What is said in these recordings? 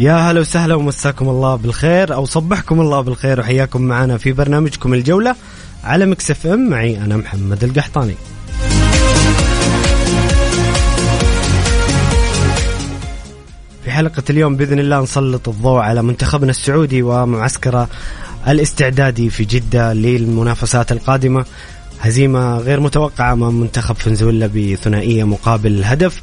يا هلا وسهلا ومساكم الله بالخير أو صبحكم الله بالخير وحياكم معنا في برنامجكم الجولة على مكس إف إم. معي أنا محمد القحطاني. في حلقة اليوم بإذن الله نسلط الضوء على منتخبنا السعودي ومعسكره الاستعدادي في جدة للمنافسات القادمة. هزيمة غير متوقعة أمام منتخب فنزويلا بثنائية مقابل هدف.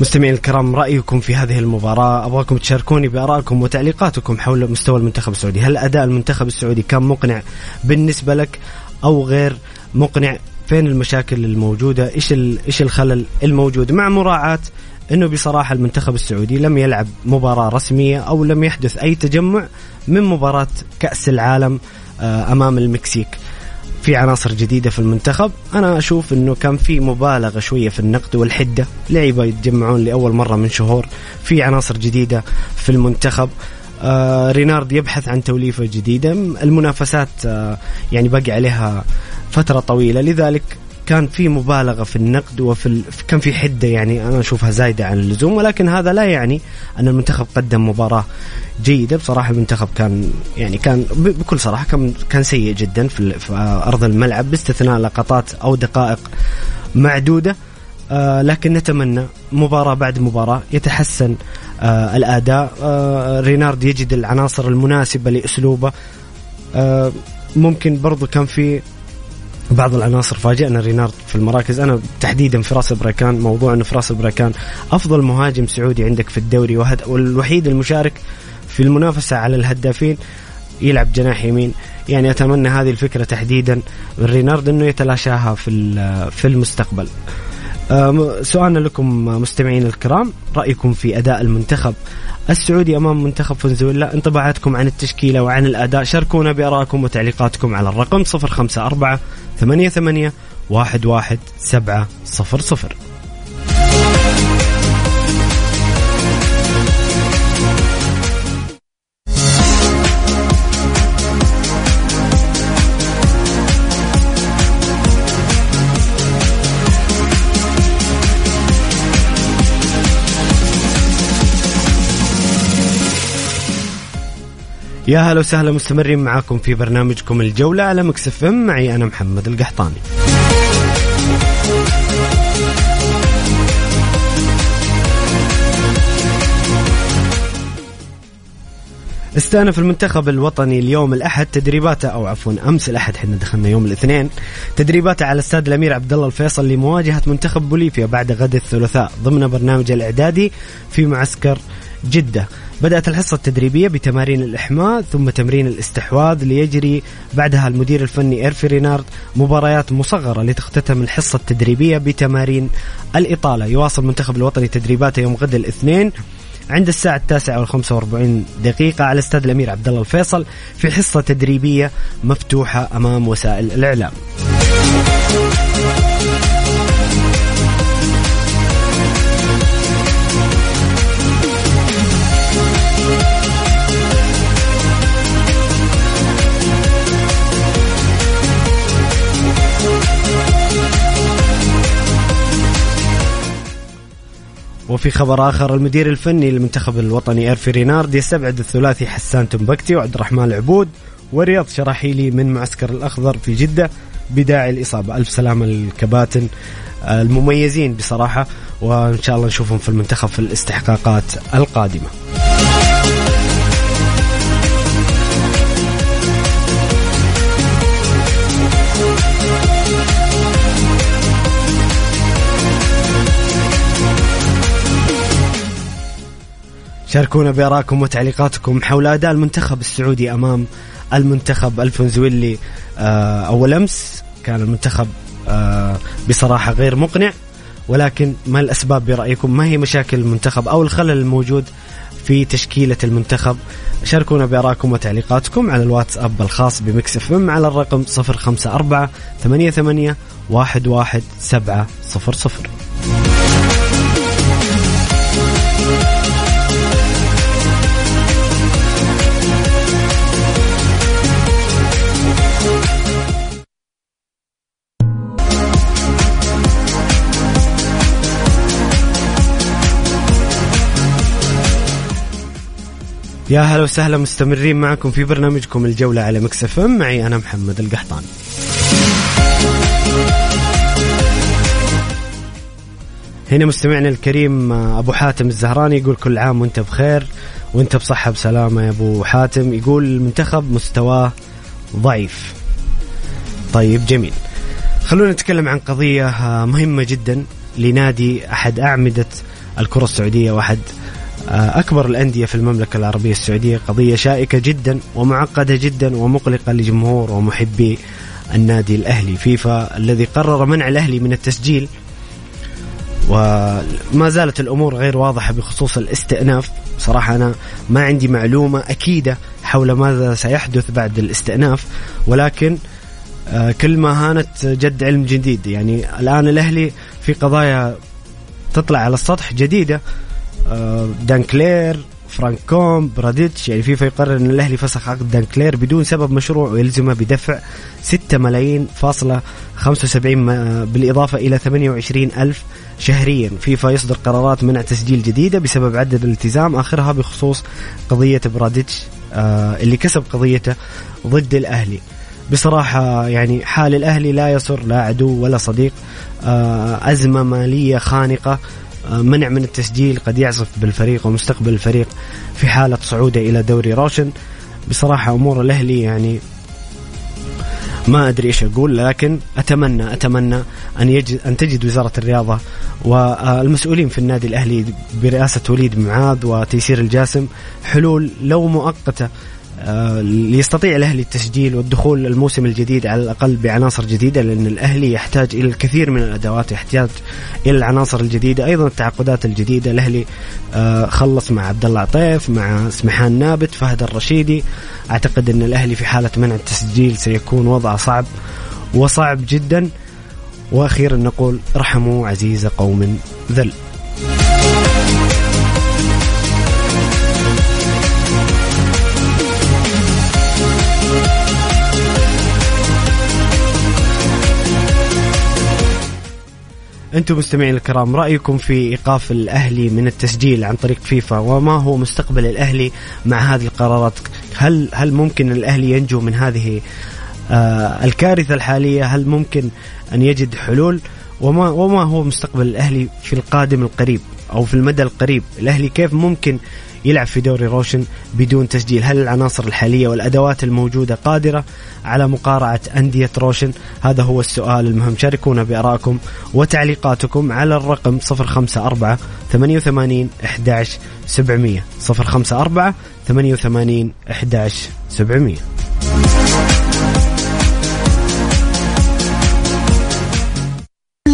مستمعين الكرام رأيكم في هذه المباراة؟ أبغاكم تشاركوني بآرائكم وتعليقاتكم حول مستوى المنتخب السعودي. هل أداء المنتخب السعودي كان مقنع بالنسبة لك أو غير مقنع؟ فين المشاكل الموجودة؟ إيش إيش الخلل الموجود؟ مع مراعاة إنه بصراحة المنتخب السعودي لم يلعب مباراة رسمية أو لم يحدث أي تجمع من مباراة كأس العالم آه، أمام المكسيك. في عناصر جديدة في المنتخب. أنا أشوف إنه كان في مبالغة شوية في النقد والحدة. لعيبة يتجمعون لأول مرة من شهور في عناصر جديدة في المنتخب. آه رينارد يبحث عن توليفة جديدة. المنافسات آه يعني باقي عليها فترة طويلة. لذلك كان في مبالغة في النقد وفي ال... كان في حدة يعني أنا أشوفها زايدة عن اللزوم ولكن هذا لا يعني أن المنتخب قدم مباراة جيدة. بصراحة المنتخب كان يعني كان بكل صراحة كان كان سيء جدا في, في أرض الملعب باستثناء لقطات أو دقائق معدودة. آه لكن نتمنى مباراة بعد مباراة يتحسن آه الأداء. آه رينارد يجد العناصر المناسبة لأسلوبه. آه ممكن برضو كان في بعض العناصر فاجئنا رينارد في المراكز. أنا تحديدا فراس بريكان موضوع إنه فراس بريكان أفضل مهاجم سعودي عندك في الدوري والوحيد المشارك في المنافسة على الهدافين يلعب جناح يمين. يعني أتمنى هذه الفكرة تحديدا. رينارد إنه يتلاشاها في في المستقبل. سؤالنا لكم مستمعين الكرام رأيكم في أداء المنتخب السعودي أمام منتخب فنزويلا؟ انطباعاتكم عن التشكيلة وعن الأداء شاركونا بآرائكم وتعليقاتكم على الرقم 054 88 11700 يا هلا وسهلا مستمرين معاكم في برنامجكم الجولة على ميكس أف أم. معي أنا محمد القحطاني. استأنف المنتخب الوطني اليوم الأحد تدريباته أو عفوا أمس الأحد إحنا دخلنا يوم الاثنين تدريباته على استاد الأمير عبد الله الفيصل لمواجهة منتخب بوليفيا بعد غد الثلاثاء ضمن برنامج الإعدادي في معسكر جدة. بدأت الحصة التدريبية بتمارين الإحماء ثم تمرين الاستحواذ ليجري بعدها المدير الفني إيرفي رينارد مباريات مصغرة لتختتم الحصة التدريبية بتمارين الإطالة يواصل المنتخب الوطني تدريباته يوم غد الاثنين عند الساعة التاسعة والخمسة وأربعين دقيقة على استاد الأمير عبد الله الفيصل في حصة تدريبية مفتوحة أمام وسائل الإعلام. وفي خبر آخر المدير الفني للمنتخب الوطني إيرفي رينارد يستبعد الثلاثي حسان تنبكتي وعبد الرحمن العبود ورياض شراحيلي من معسكر الأخضر في جدة بداعي الإصابة. ألف سلامة الكباتن المميزين بصراحة وإن شاء الله نشوفهم في المنتخب في الاستحقاقات القادمة. شاركونا بارائكم وتعليقاتكم حول أداء المنتخب السعودي أمام المنتخب الفنزويلي آه، أول أمس. كان المنتخب آه، بصراحة غير مقنع ولكن ما الأسباب برأيكم؟ ما هي مشاكل المنتخب أو الخلل الموجود في تشكيلة المنتخب؟ شاركونا بارائكم وتعليقاتكم على الواتساب الخاص بمكس إف إم على الرقم 054 88 11700 يا هلا وسهلا مستمرين معكم في برنامجكم الجولة على مكسف معي أنا محمد القحطان هنا مستمعنا الكريم أبو حاتم الزهراني يقول كل عام وأنت بخير وأنت بصحة بسلامة يا أبو حاتم. يقول المنتخب مستواه ضعيف. طيب جميل. خلونا نتكلم عن قضية مهمة جدا لنادي أحد أعمدة الكرة السعودية وأحد آه، أكبر الأندية في المملكة العربية السعودية قضية شائكة جدا ومعقدة جدا ومقلقة لجمهور ومحبي النادي الأهلي. فيفا الذي قرر منع الأهلي من التسجيل وما زالت الأمور غير واضحة بخصوص الاستئناف. صراحة أنا ما عندي معلومة أكيدة حول ماذا سيحدث بعد الاستئناف ولكن آه، كل ما هانت جد علم جديد. يعني الآن الأهلي في قضايا تطلع على السطح جديدة آه، دانكلير فرانكوم براديتش يعني فيفا يقرر إن الأهلي فسخ عقد دانكلير بدون سبب مشروع ويلزمه بدفع 6 ملايين فاصلة 75 بالإضافة إلى 28 ألف شهريا. فيفا يصدر قرارات منع تسجيل جديدة بسبب عدد الالتزام آخرها بخصوص قضية براديتش آه، اللي كسب قضيته ضد الأهلي. بصراحة يعني حال الأهلي لا يسر لا عدو ولا صديق آه، أزمة مالية خانقة. آه، منع من التسجيل قد يعزف بالفريق ومستقبل الفريق في حالة صعودة إلى دوري روشن. بصراحة أمور الأهلي يعني ما أدري إيش أقول لكن أتمنى أتمنى أن يجد أن تجد وزارة الرياضة والمسؤولين في النادي الأهلي برئاسة وليد معاذ وتيسير الجاسم حلول لو مؤقتة آه، ليستطيع الأهلي التسجيل والدخول الموسم الجديد على الأقل بعناصر جديدة لأن الأهلي يحتاج إلى الكثير من الأدوات يحتاج إلى العناصر الجديدة أيضا التعاقدات الجديدة. الأهلي آه، خلص مع عبد الله عطيف مع سمحان نابت فهد الرشيدي. أعتقد إن الأهلي في حالة منع التسجيل سيكون وضعه صعب وصعب جدا. وأخيرا نقول ارحموا عزيز قوم ذل. أنتم مستمعين الكرام رأيكم في إيقاف الأهلي من التسجيل عن طريق فيفا وما هو مستقبل الأهلي مع هذه القرارات؟ هل هل ممكن الأهلي ينجو من هذه آه الكارثة الحالية؟ هل ممكن أن يجد حلول؟ وما وما هو مستقبل الأهلي في القادم القريب أو في المدى القريب؟ الأهلي كيف ممكن يلعب في دوري روشن بدون تسجيل. هل العناصر الحالية والأدوات الموجودة قادرة على مقارعة أندية روشن؟ هذا هو السؤال المهم. شاركونا بأرائكم وتعليقاتكم على الرقم 054 88 11 700 054 88 11 700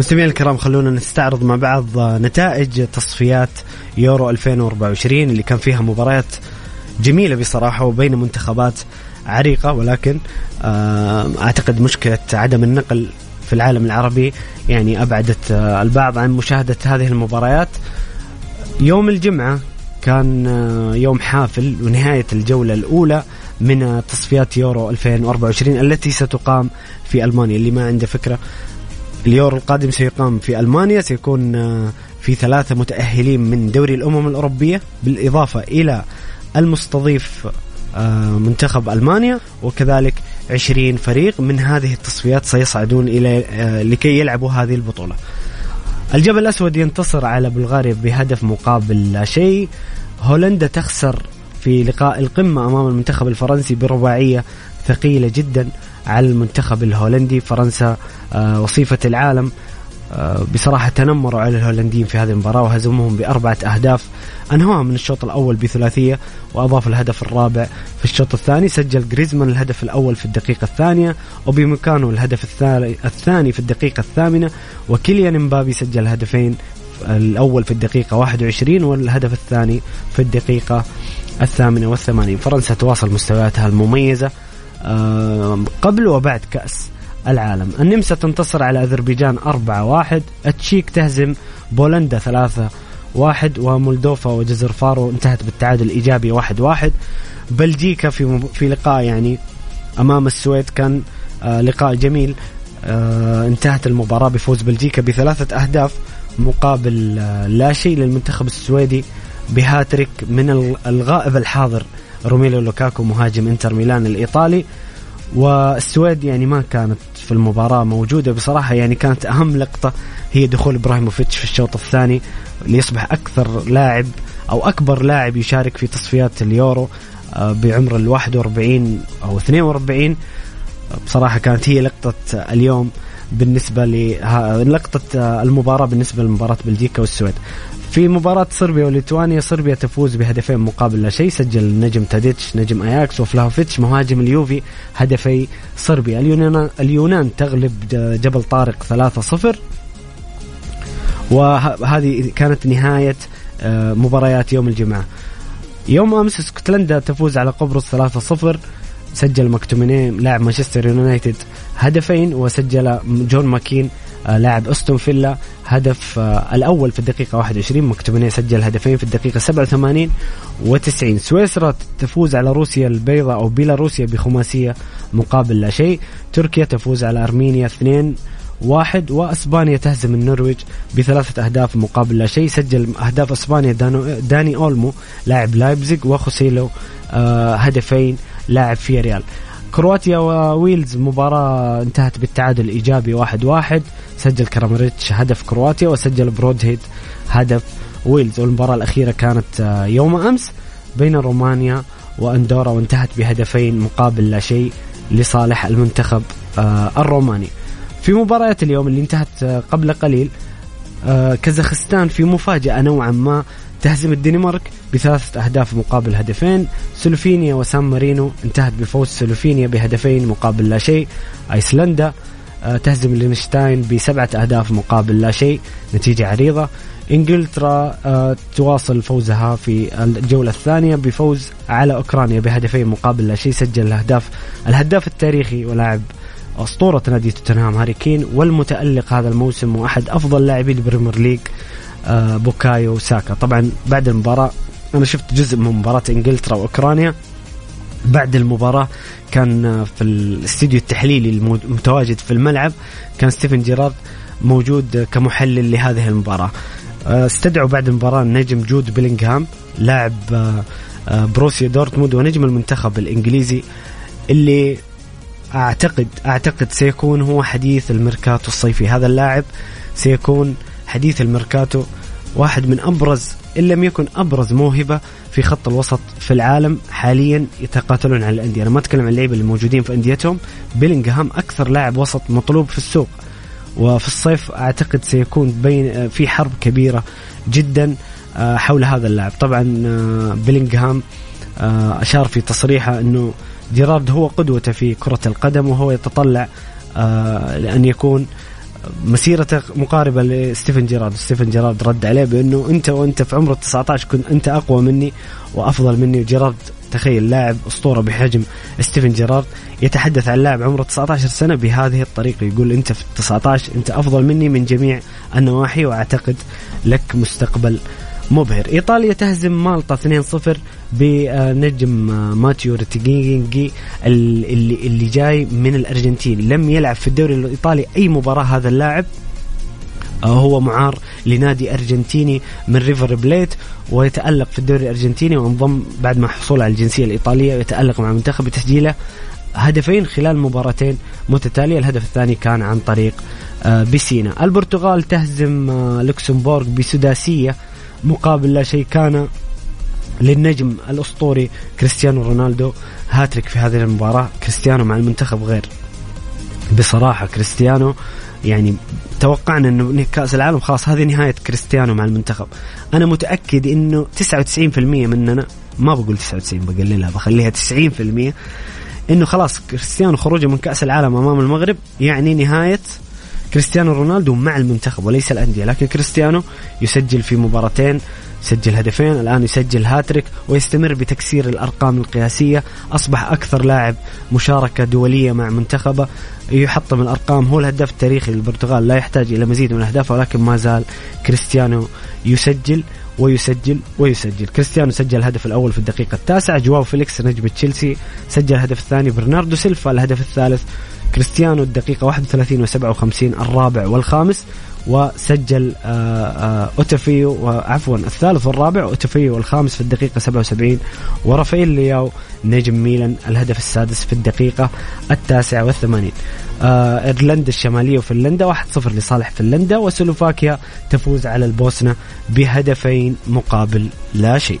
مستمعينا الكرام خلونا نستعرض مع بعض نتائج تصفيات يورو 2024 اللي كان فيها مباريات جميلة بصراحة وبين منتخبات عريقة ولكن آه، أعتقد مشكلة عدم النقل في العالم العربي يعني أبعدت آه، البعض عن مشاهدة هذه المباريات. يوم الجمعة كان آه، يوم حافل ونهاية الجولة الأولى من تصفيات يورو 2024 التي ستقام في ألمانيا اللي ما عنده فكرة اليورو القادم سيقام في ألمانيا. سيكون في ثلاثة متأهلين من دوري الأمم الأوروبية بالإضافة إلى المستضيف آه، منتخب ألمانيا وكذلك 20 فريق من هذه التصفيات سيصعدون إلى آه، لكي يلعبوا هذه البطولة. الجبل الأسود ينتصر على بلغاريا بهدف مقابل لا شيء. هولندا تخسر في لقاء القمة أمام المنتخب الفرنسي برباعية ثقيلة جدا. على المنتخب الهولندي. فرنسا آه، وصيفة العالم آه، بصراحة تنمروا على الهولنديين في هذه المباراة وهزموهم بأربعة أهداف. أنهوها من الشوط الأول بثلاثية وأضاف الهدف الرابع في الشوط الثاني. سجل جريزمان الهدف الأول في الدقيقة الثانية وبمكانه الهدف الثاني في الدقيقة الثامنة وكيليان مبابي سجل هدفين الأول في الدقيقة 21 والهدف الثاني في الدقيقة الثامنة والثمانين. فرنسا تواصل مستوياتها المميزة. قبل وبعد كأس العالم. النمسا تنتصر على أذربيجان 4-1 التشيك تهزم بولندا 3 واحد ومولدوفا وجزر فارو انتهت بالتعادل الإيجابي واحد واحد. بلجيكا في في لقاء يعني أمام السويد كان آه لقاء جميل. آه انتهت المباراة بفوز بلجيكا بثلاثة أهداف مقابل آه لا شيء للمنتخب السويدي بهاتريك من الغائب الحاضر روميلو لوكاكو مهاجم انتر ميلان الإيطالي والسويد يعني ما كانت في المباراة موجودة بصراحة يعني كانت أهم لقطة هي دخول إبراهيموفيتش في الشوط الثاني ليصبح أكثر لاعب أو أكبر لاعب يشارك في تصفيات اليورو آه، بعمر ال 41 أو 42 بصراحة كانت هي لقطة اليوم بالنسبة لقطة المباراة بالنسبة لمباراة بلجيكا والسويد. في مباراة صربيا وليتوانيا صربيا تفوز بهدفين مقابل لا شيء سجل النجم تاديتش نجم أياكس وفلاوفيتش مهاجم اليوفي هدفي صربيا. اليونان, اليونان تغلب جبل طارق 3-0 وهذه كانت نهاية آه، مباريات يوم الجمعة. يوم أمس اسكتلندا تفوز على قبرص 3-0 سجل مكتوميني لاعب مانشستر يونايتد هدفين وسجل جون ماكين لاعب أستون فيلا هدف آه، الأول في الدقيقة 21 مكتوميني سجل هدفين في الدقيقة 87 و90 سويسرا تفوز على روسيا البيضاء أو بيلاروسيا بخماسية مقابل لا شيء. تركيا تفوز على أرمينيا 2 واحد وأسبانيا تهزم النرويج بثلاثة أهداف مقابل لا شيء. سجل أهداف أسبانيا داني أولمو لاعب لايبزيغ وخوسيلو آه هدفين لاعب في ريال كرواتيا وويلز مباراة انتهت بالتعادل الإيجابي واحد واحد. سجل كرامريتش هدف كرواتيا وسجل برودهيد هدف ويلز. والمباراة الأخيرة كانت آه، يوم أمس بين رومانيا وأندورا وانتهت بهدفين مقابل لا شيء لصالح المنتخب آه، الروماني. في مباريات اليوم اللي انتهت آه، قبل قليل كازاخستان في مفاجأة نوعا ما تهزم الدنمارك بثلاثة أهداف مقابل هدفين. سلوفينيا وسان مارينو انتهت بفوز سلوفينيا بهدفين مقابل لا شيء. أيسلندا آه، تهزم ليختنشتاين بسبعة أهداف مقابل لا شيء. نتيجة عريضة. إنجلترا آه، تواصل فوزها في الجولة الثانية بفوز على أوكرانيا بهدفين مقابل لا شيء. سجل الأهداف الهداف التاريخي ولاعب أسطورة نادي توتنهام هاري كين والمتألق هذا الموسم وأحد أفضل لاعبي البريمير ليج. بوكايو ساكا طبعا بعد المباراة أنا شفت جزء من مباراة إنجلترا وأوكرانيا. بعد المباراة كان في الاستديو التحليلي المتواجد في الملعب كان ستيفن جيرارد موجود كمحلل لهذه المباراة. آه، استدعوا بعد المباراة النجم جود بيلينغهام لاعب آه، بروسيا دورتموند ونجم المنتخب الإنجليزي اللي اعتقد أعتقد سيكون هو حديث الميركاتو الصيفي. هذا اللاعب سيكون حديث الميركاتو واحد من أبرز إن لم يكن أبرز موهبة في خط الوسط في العالم حاليا يتقاتلون على الأندية، أنا ما أتكلم عن اللعيبة اللي موجودين في أنديتهم، بيلينغهام أكثر لاعب وسط مطلوب في السوق. وفي الصيف أعتقد سيكون بين في حرب كبيرة جدا آه، حول هذا اللاعب، طبعا آه، بيلينغهام آه، أشار في تصريحه إنه جيرارد هو قدوته في كرة القدم وهو يتطلع لأن يكون مسيرته مقاربة لستيفن جيرارد، ستيفن جيرارد رد عليه بأنه أنت وأنت في عمر 19 كنت أنت أقوى مني وأفضل مني. وجيرارد تخيل لاعب أسطورة بحجم ستيفن جيرارد. يتحدث عن لاعب عمره 19 سنة بهذه الطريقة. يقول أنت في 19 أنت أفضل مني من جميع النواحي وأعتقد لك مستقبل مبهر إيطاليا تهزم مالطا 2-0 بنجم ماتيو ريتيغي اللي اللي جاي من الأرجنتين. لم يلعب في الدوري الإيطالي أي مباراة هذا اللاعب. هو معار لنادي أرجنتيني من ريفر بليت ويتألق في الدوري الأرجنتيني وانضم بعد ما حصول على الجنسية الإيطالية ويتألق مع المنتخب بتسجيله هدفين خلال مباراتين متتالية. الهدف الثاني كان عن طريق آه، بسينا البرتغال تهزم آه، لوكسمبورغ بسداسية مقابل لا شيء كان للنجم الأسطوري كريستيانو رونالدو. هاتريك في هذه المباراة. كريستيانو مع المنتخب غير. بصراحة كريستيانو يعني توقعنا إنه كأس العالم خلاص هذه نهاية كريستيانو مع المنتخب. أنا متأكد إنه 99% مننا ما بقول 99 بقللها بخليها 90% إنه خلاص كريستيانو خروجه من كأس العالم أمام المغرب يعني نهاية كريستيانو رونالدو مع المنتخب وليس الأندية لكن كريستيانو يسجل في مباراتين سجل هدفين الآن يسجل هاتريك ويستمر بتكسير الأرقام القياسية. أصبح أكثر لاعب مشاركة دولية مع منتخبه يحطم الأرقام. هو الهداف التاريخي للبرتغال لا يحتاج إلى مزيد من الأهداف ولكن ما زال كريستيانو يسجل ويسجل ويسجل. كريستيانو سجل الهدف الأول في الدقيقة التاسعة جواو فيليكس نجم تشيلسي سجل الهدف الثاني برناردو سيلفا الهدف الثالث كريستيانو الدقيقة 31 و57 الرابع والخامس وسجل آه، آه، أوتوفيو عفوا الثالث والرابع أوتوفيو الخامس في الدقيقة 77 ورافائيل لياو نجم ميلان الهدف السادس في الدقيقة التاسعة والثمانين. آه، إيرلندا الشمالية وفنلندا 1-0 لصالح فنلندا وسلوفاكيا تفوز على البوسنة بهدفين مقابل لا شيء.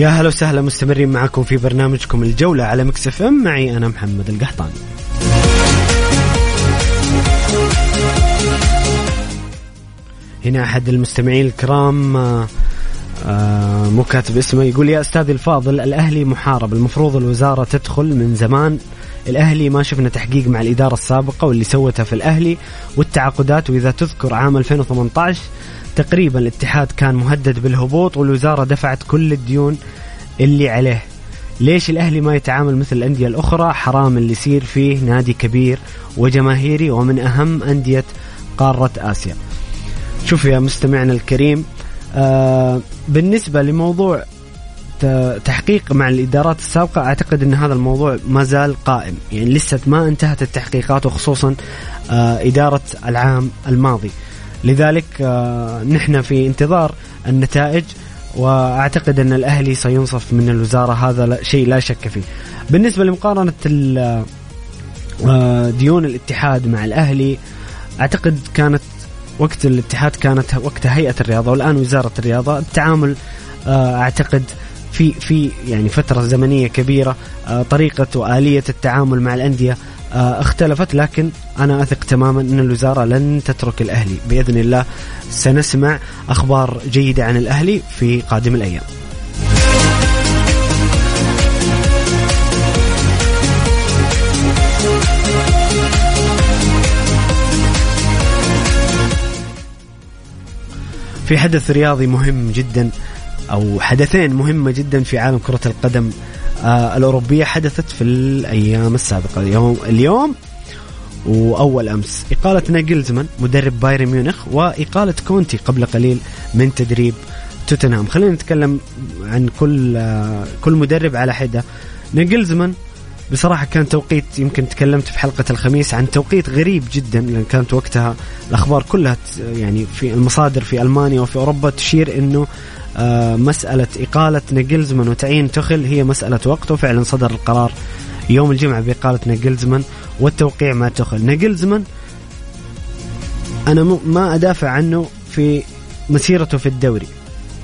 يا هلا وسهلا مستمرين معكم في برنامجكم الجولة على مكسف ام. معي أنا محمد القحطاني. هنا أحد المستمعين الكرام آه، آه، مو كاتب اسمه يقول يا أستاذي الفاضل الأهلي محارب المفروض الوزارة تدخل من زمان. الأهلي ما شفنا تحقيق مع الإدارة السابقة واللي سوتها في الأهلي والتعاقدات وإذا تذكر عام 2018 تقريبا الاتحاد كان مهدد بالهبوط والوزارة دفعت كل الديون اللي عليه. ليش الأهلي ما يتعامل مثل الأندية الأخرى؟ حرام اللي يصير فيه نادي كبير وجماهيري ومن أهم أندية قارة آسيا. شوف يا مستمعنا الكريم آه بالنسبة لموضوع تحقيق مع الإدارات السابقة أعتقد إن هذا الموضوع ما زال قائم. يعني لسه ما انتهت التحقيقات وخصوصا آه إدارة العام الماضي. لذلك آه، نحن في انتظار النتائج وأعتقد أن الأهلي سينصف من الوزارة هذا شيء لا شك فيه. بالنسبة لمقارنة آه، ديون الاتحاد مع الأهلي أعتقد كانت وقت الاتحاد كانت وقت هيئة الرياضة والآن وزارة الرياضة التعامل آه، أعتقد في في يعني فترة زمنية كبيرة طريقة وآلية التعامل مع الأندية آه، اختلفت لكن أنا أثق تماما أن الوزارة لن تترك الأهلي بإذن الله سنسمع أخبار جيدة عن الأهلي في قادم الأيام. في حدث رياضي مهم جدا أو حدثين مهمة جدا في عالم كرة القدم آه الأوروبية حدثت في الأيام السابقة. اليوم اليوم وأول أمس. إقالة ناجلزمان مدرب بايرن ميونخ وإقالة كونتي قبل قليل من تدريب توتنهام. خلينا نتكلم عن كل آه كل مدرب على حدة. ناجلزمان بصراحة كان توقيت يمكن تكلمت في حلقة الخميس عن توقيت غريب جدا لأن كانت وقتها الأخبار كلها يعني في المصادر في ألمانيا وفي أوروبا تشير آه، مسألة إقالة نجلزمان وتعيين تخل هي مسألة وقت وفعلا صدر القرار يوم الجمعة بإقالة نجلزمان والتوقيع مع تخل نجلزمان أنا ما أدافع عنه في مسيرته في الدوري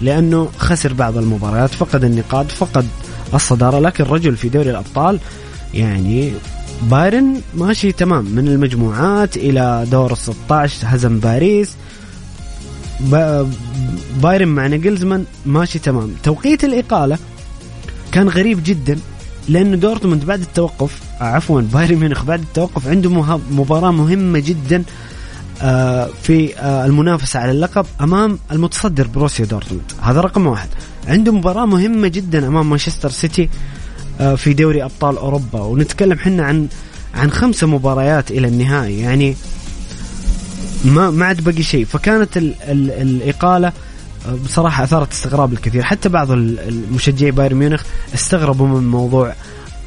لأنه خسر بعض المباريات فقد النقاط فقد الصدارة لكن رجل في دوري الأبطال يعني بايرن ماشي تمام من المجموعات إلى دور ال 16 هزم باريس بايرن مع نيجلزمان ماشي تمام. توقيت الإقالة كان غريب جدا لأنه دورتموند بعد التوقف عفوا بايرن ميونخ بعد التوقف عنده مباراة مهمة جدا آه، في آه، المنافسة على اللقب أمام المتصدر بروسيا دورتموند. هذا رقم واحد. عنده مباراة مهمة جدا أمام مانشستر سيتي آه، في دوري أبطال أوروبا. ونتكلم حنا عن عن خمسة مباريات إلى النهائي. يعني ما ما عاد بقي شيء. فكانت ال ال الإقالة بصراحة أثارت استغراب الكثير. حتى بعض المشجعي بايرن ميونخ استغربوا من موضوع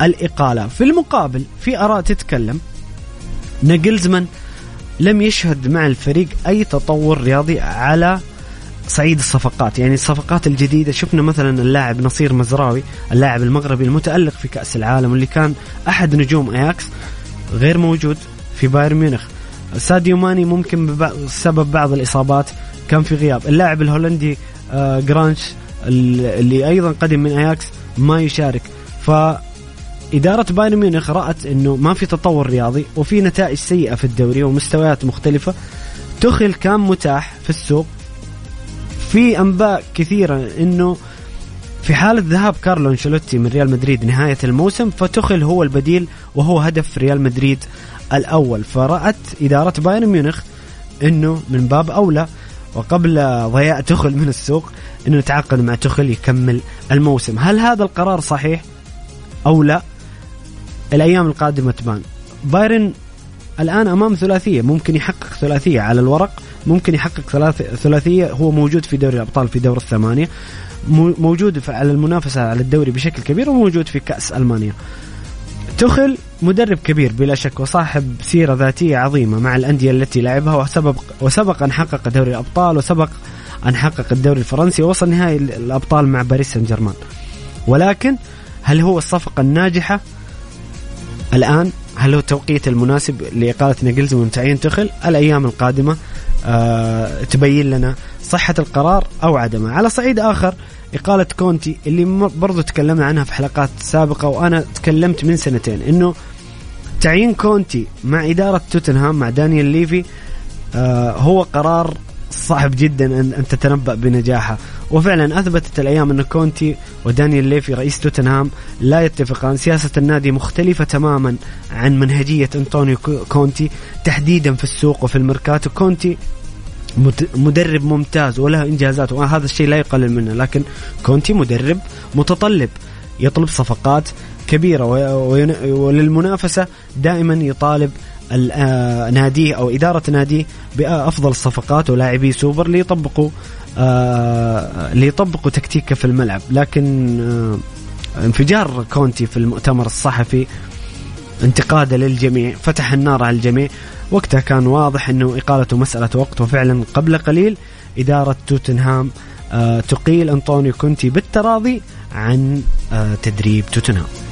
الإقالة. في المقابل في آراء تتكلم. نجلزمان لم يشهد مع الفريق أي تطور رياضي على صعيد الصفقات. يعني الصفقات الجديدة شفنا مثلا اللاعب نصير مزراوي اللاعب المغربي المتألق في كأس العالم واللي كان أحد نجوم أياكس غير موجود في بايرن ميونخ. ساديو ماني ممكن بسبب بعض الإصابات. كان في غياب. اللاعب الهولندي آه، جرانش اللي أيضا قدم من أياكس ما يشارك. ف إدارة بايرن ميونخ رأت أنه ما في تطور رياضي وفي نتائج سيئة في الدوري ومستويات مختلفة. تخل كان متاح في السوق. في أنباء كثيرة أنه في حالة ذهاب كارلو أنشيلوتي من ريال مدريد نهاية الموسم فتخل هو البديل وهو هدف ريال مدريد. الأول فرأت إدارة بايرن ميونخ أنه من باب أولى وقبل ضياع تخل من السوق أنه يتعاقد مع تخل يكمل الموسم. هل هذا القرار صحيح أو لا؟ الأيام القادمة تبان. بايرن الآن أمام ثلاثية ممكن يحقق ثلاثية على الورق ممكن يحقق ثلاثية هو موجود في دوري الأبطال في دور الثمانية موجود على المنافسة على الدوري بشكل كبير وموجود في كأس ألمانيا. تخل مدرب كبير بلا شك وصاحب سيرة ذاتية عظيمة مع الأندية التي لعبها وسبق وسبق أن حقق دوري الأبطال وسبق أن حقق الدوري الفرنسي ووصل نهائي الأبطال مع باريس سان جيرمان ولكن هل هو الصفقة الناجحة؟ الآن هل هو التوقيت المناسب لإقالة نجلز وتعيين تخل؟ الأيام القادمة آه تبين لنا صحة القرار أو عدمه. على صعيد آخر إقالة كونتي اللي برضو تكلمنا عنها في حلقات سابقة وأنا تكلمت من سنتين إنه تعيين كونتي مع إدارة توتنهام مع دانيال ليفي آه هو قرار صعب جدا ان تتنبأ بنجاحه. وفعلا أثبتت الأيام أن كونتي ودانيال ليفي رئيس توتنهام لا يتفقان. سياسة النادي مختلفة تماما عن منهجية أنطونيو كونتي تحديدا في السوق وفي الميركاتو. كونتي مدرب ممتاز وله إنجازات وهذا الشيء لا يقلل منه لكن كونتي مدرب متطلب يطلب صفقات كبيرة وللمنافسة دائما يطالب آه، ناديه أو إدارة ناديه بأفضل الصفقات ولاعبي سوبر ليطبقوا آه ليطبقوا تكتيكه في الملعب. لكن آه انفجار كونتي في المؤتمر الصحفي انتقاده للجميع فتح النار على الجميع. وقتها كان واضح إنه إقالته مسألة وقت وفعلا قبل قليل إدارة توتنهام تقيل أنطونيو كونتي بالتراضي عن تدريب توتنهام.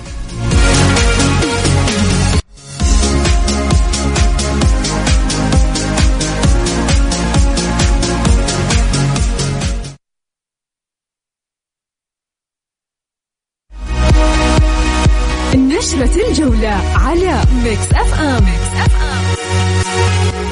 نشرة الجولة على Mix FM, Mix FM.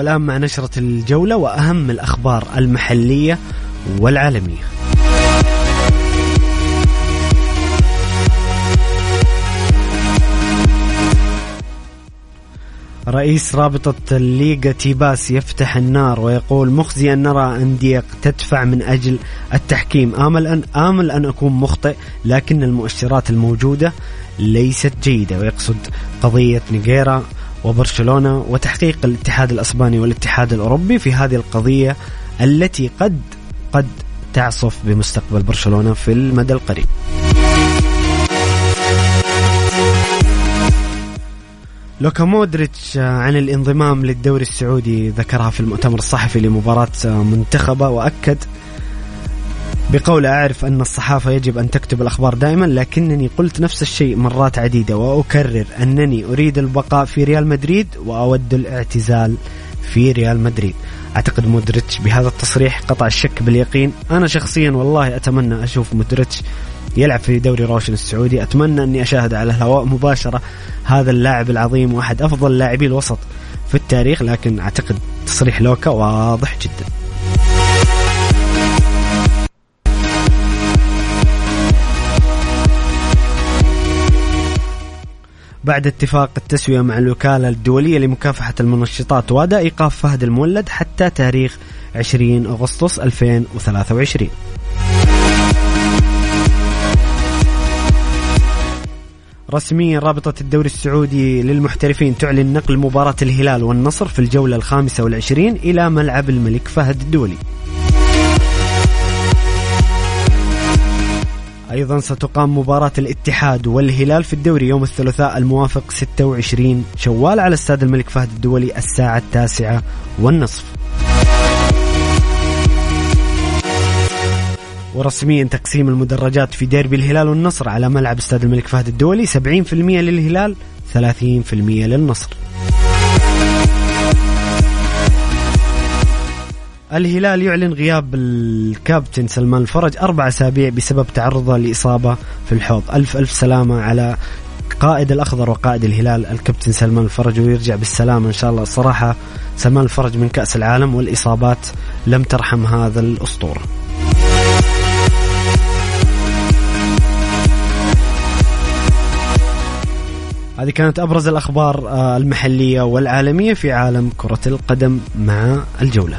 والآن مع نشرة الجولة وأهم الأخبار المحلية والعالمية. رئيس رابطة الليغا تيباس يفتح النار ويقول مخزي أن نرى أندية تدفع من أجل التحكيم. آمل أن آمل أن أكون مخطئ لكن المؤشرات الموجودة ليست جيدة ويقصد قضية نيجيرا وبرشلونة وتحقيق الاتحاد الأسباني والاتحاد الأوروبي في هذه القضية التي قد قد تعصف بمستقبل برشلونة في المدى القريب. لوكا مودريتش عن الانضمام للدوري السعودي ذكرها في المؤتمر الصحفي لمباراة منتخبة وأكد بقول أعرف أن الصحافة يجب أن تكتب الأخبار دائما لكنني قلت نفس الشيء مرات عديدة وأكرر أنني أريد البقاء في ريال مدريد وأود الاعتزال في ريال مدريد. أعتقد مودريتش بهذا التصريح قطع الشك باليقين. أنا شخصيا والله أتمنى أشوف مودريتش يلعب في دوري روشن السعودي. أتمنى أني أشاهد على الهواء مباشرة هذا اللاعب العظيم وأحد أفضل لاعبي الوسط في التاريخ لكن أعتقد تصريح لوكا واضح جدا. بعد اتفاق التسوية مع الوكالة الدولية لمكافحة المنشطات وادا إيقاف فهد المولد حتى تاريخ 20 أغسطس 2023 رسميا رابطة الدوري السعودي للمحترفين تعلن نقل مباراة الهلال والنصر في الجولة الخامسة والعشرين إلى ملعب الملك فهد الدولي. أيضا ستقام مباراة الاتحاد والهلال في الدوري يوم الثلاثاء الموافق 26 شوال على استاد الملك فهد الدولي الساعة التاسعة والنصف. ورسميا تقسيم المدرجات في ديربي الهلال والنصر على ملعب استاد الملك فهد الدولي 70% للهلال 30% للنصر. الهلال يعلن غياب الكابتن سلمان الفرج أربع أسابيع بسبب تعرضه لإصابة في الحوض. ألف ألف سلامة على قائد الأخضر وقائد الهلال الكابتن سلمان الفرج ويرجع بالسلامة إن شاء الله. الصراحة سلمان الفرج من كأس العالم والإصابات لم ترحم هذا الأسطورة. هذه كانت أبرز الأخبار آه، المحلية والعالمية في عالم كرة القدم مع الجولة.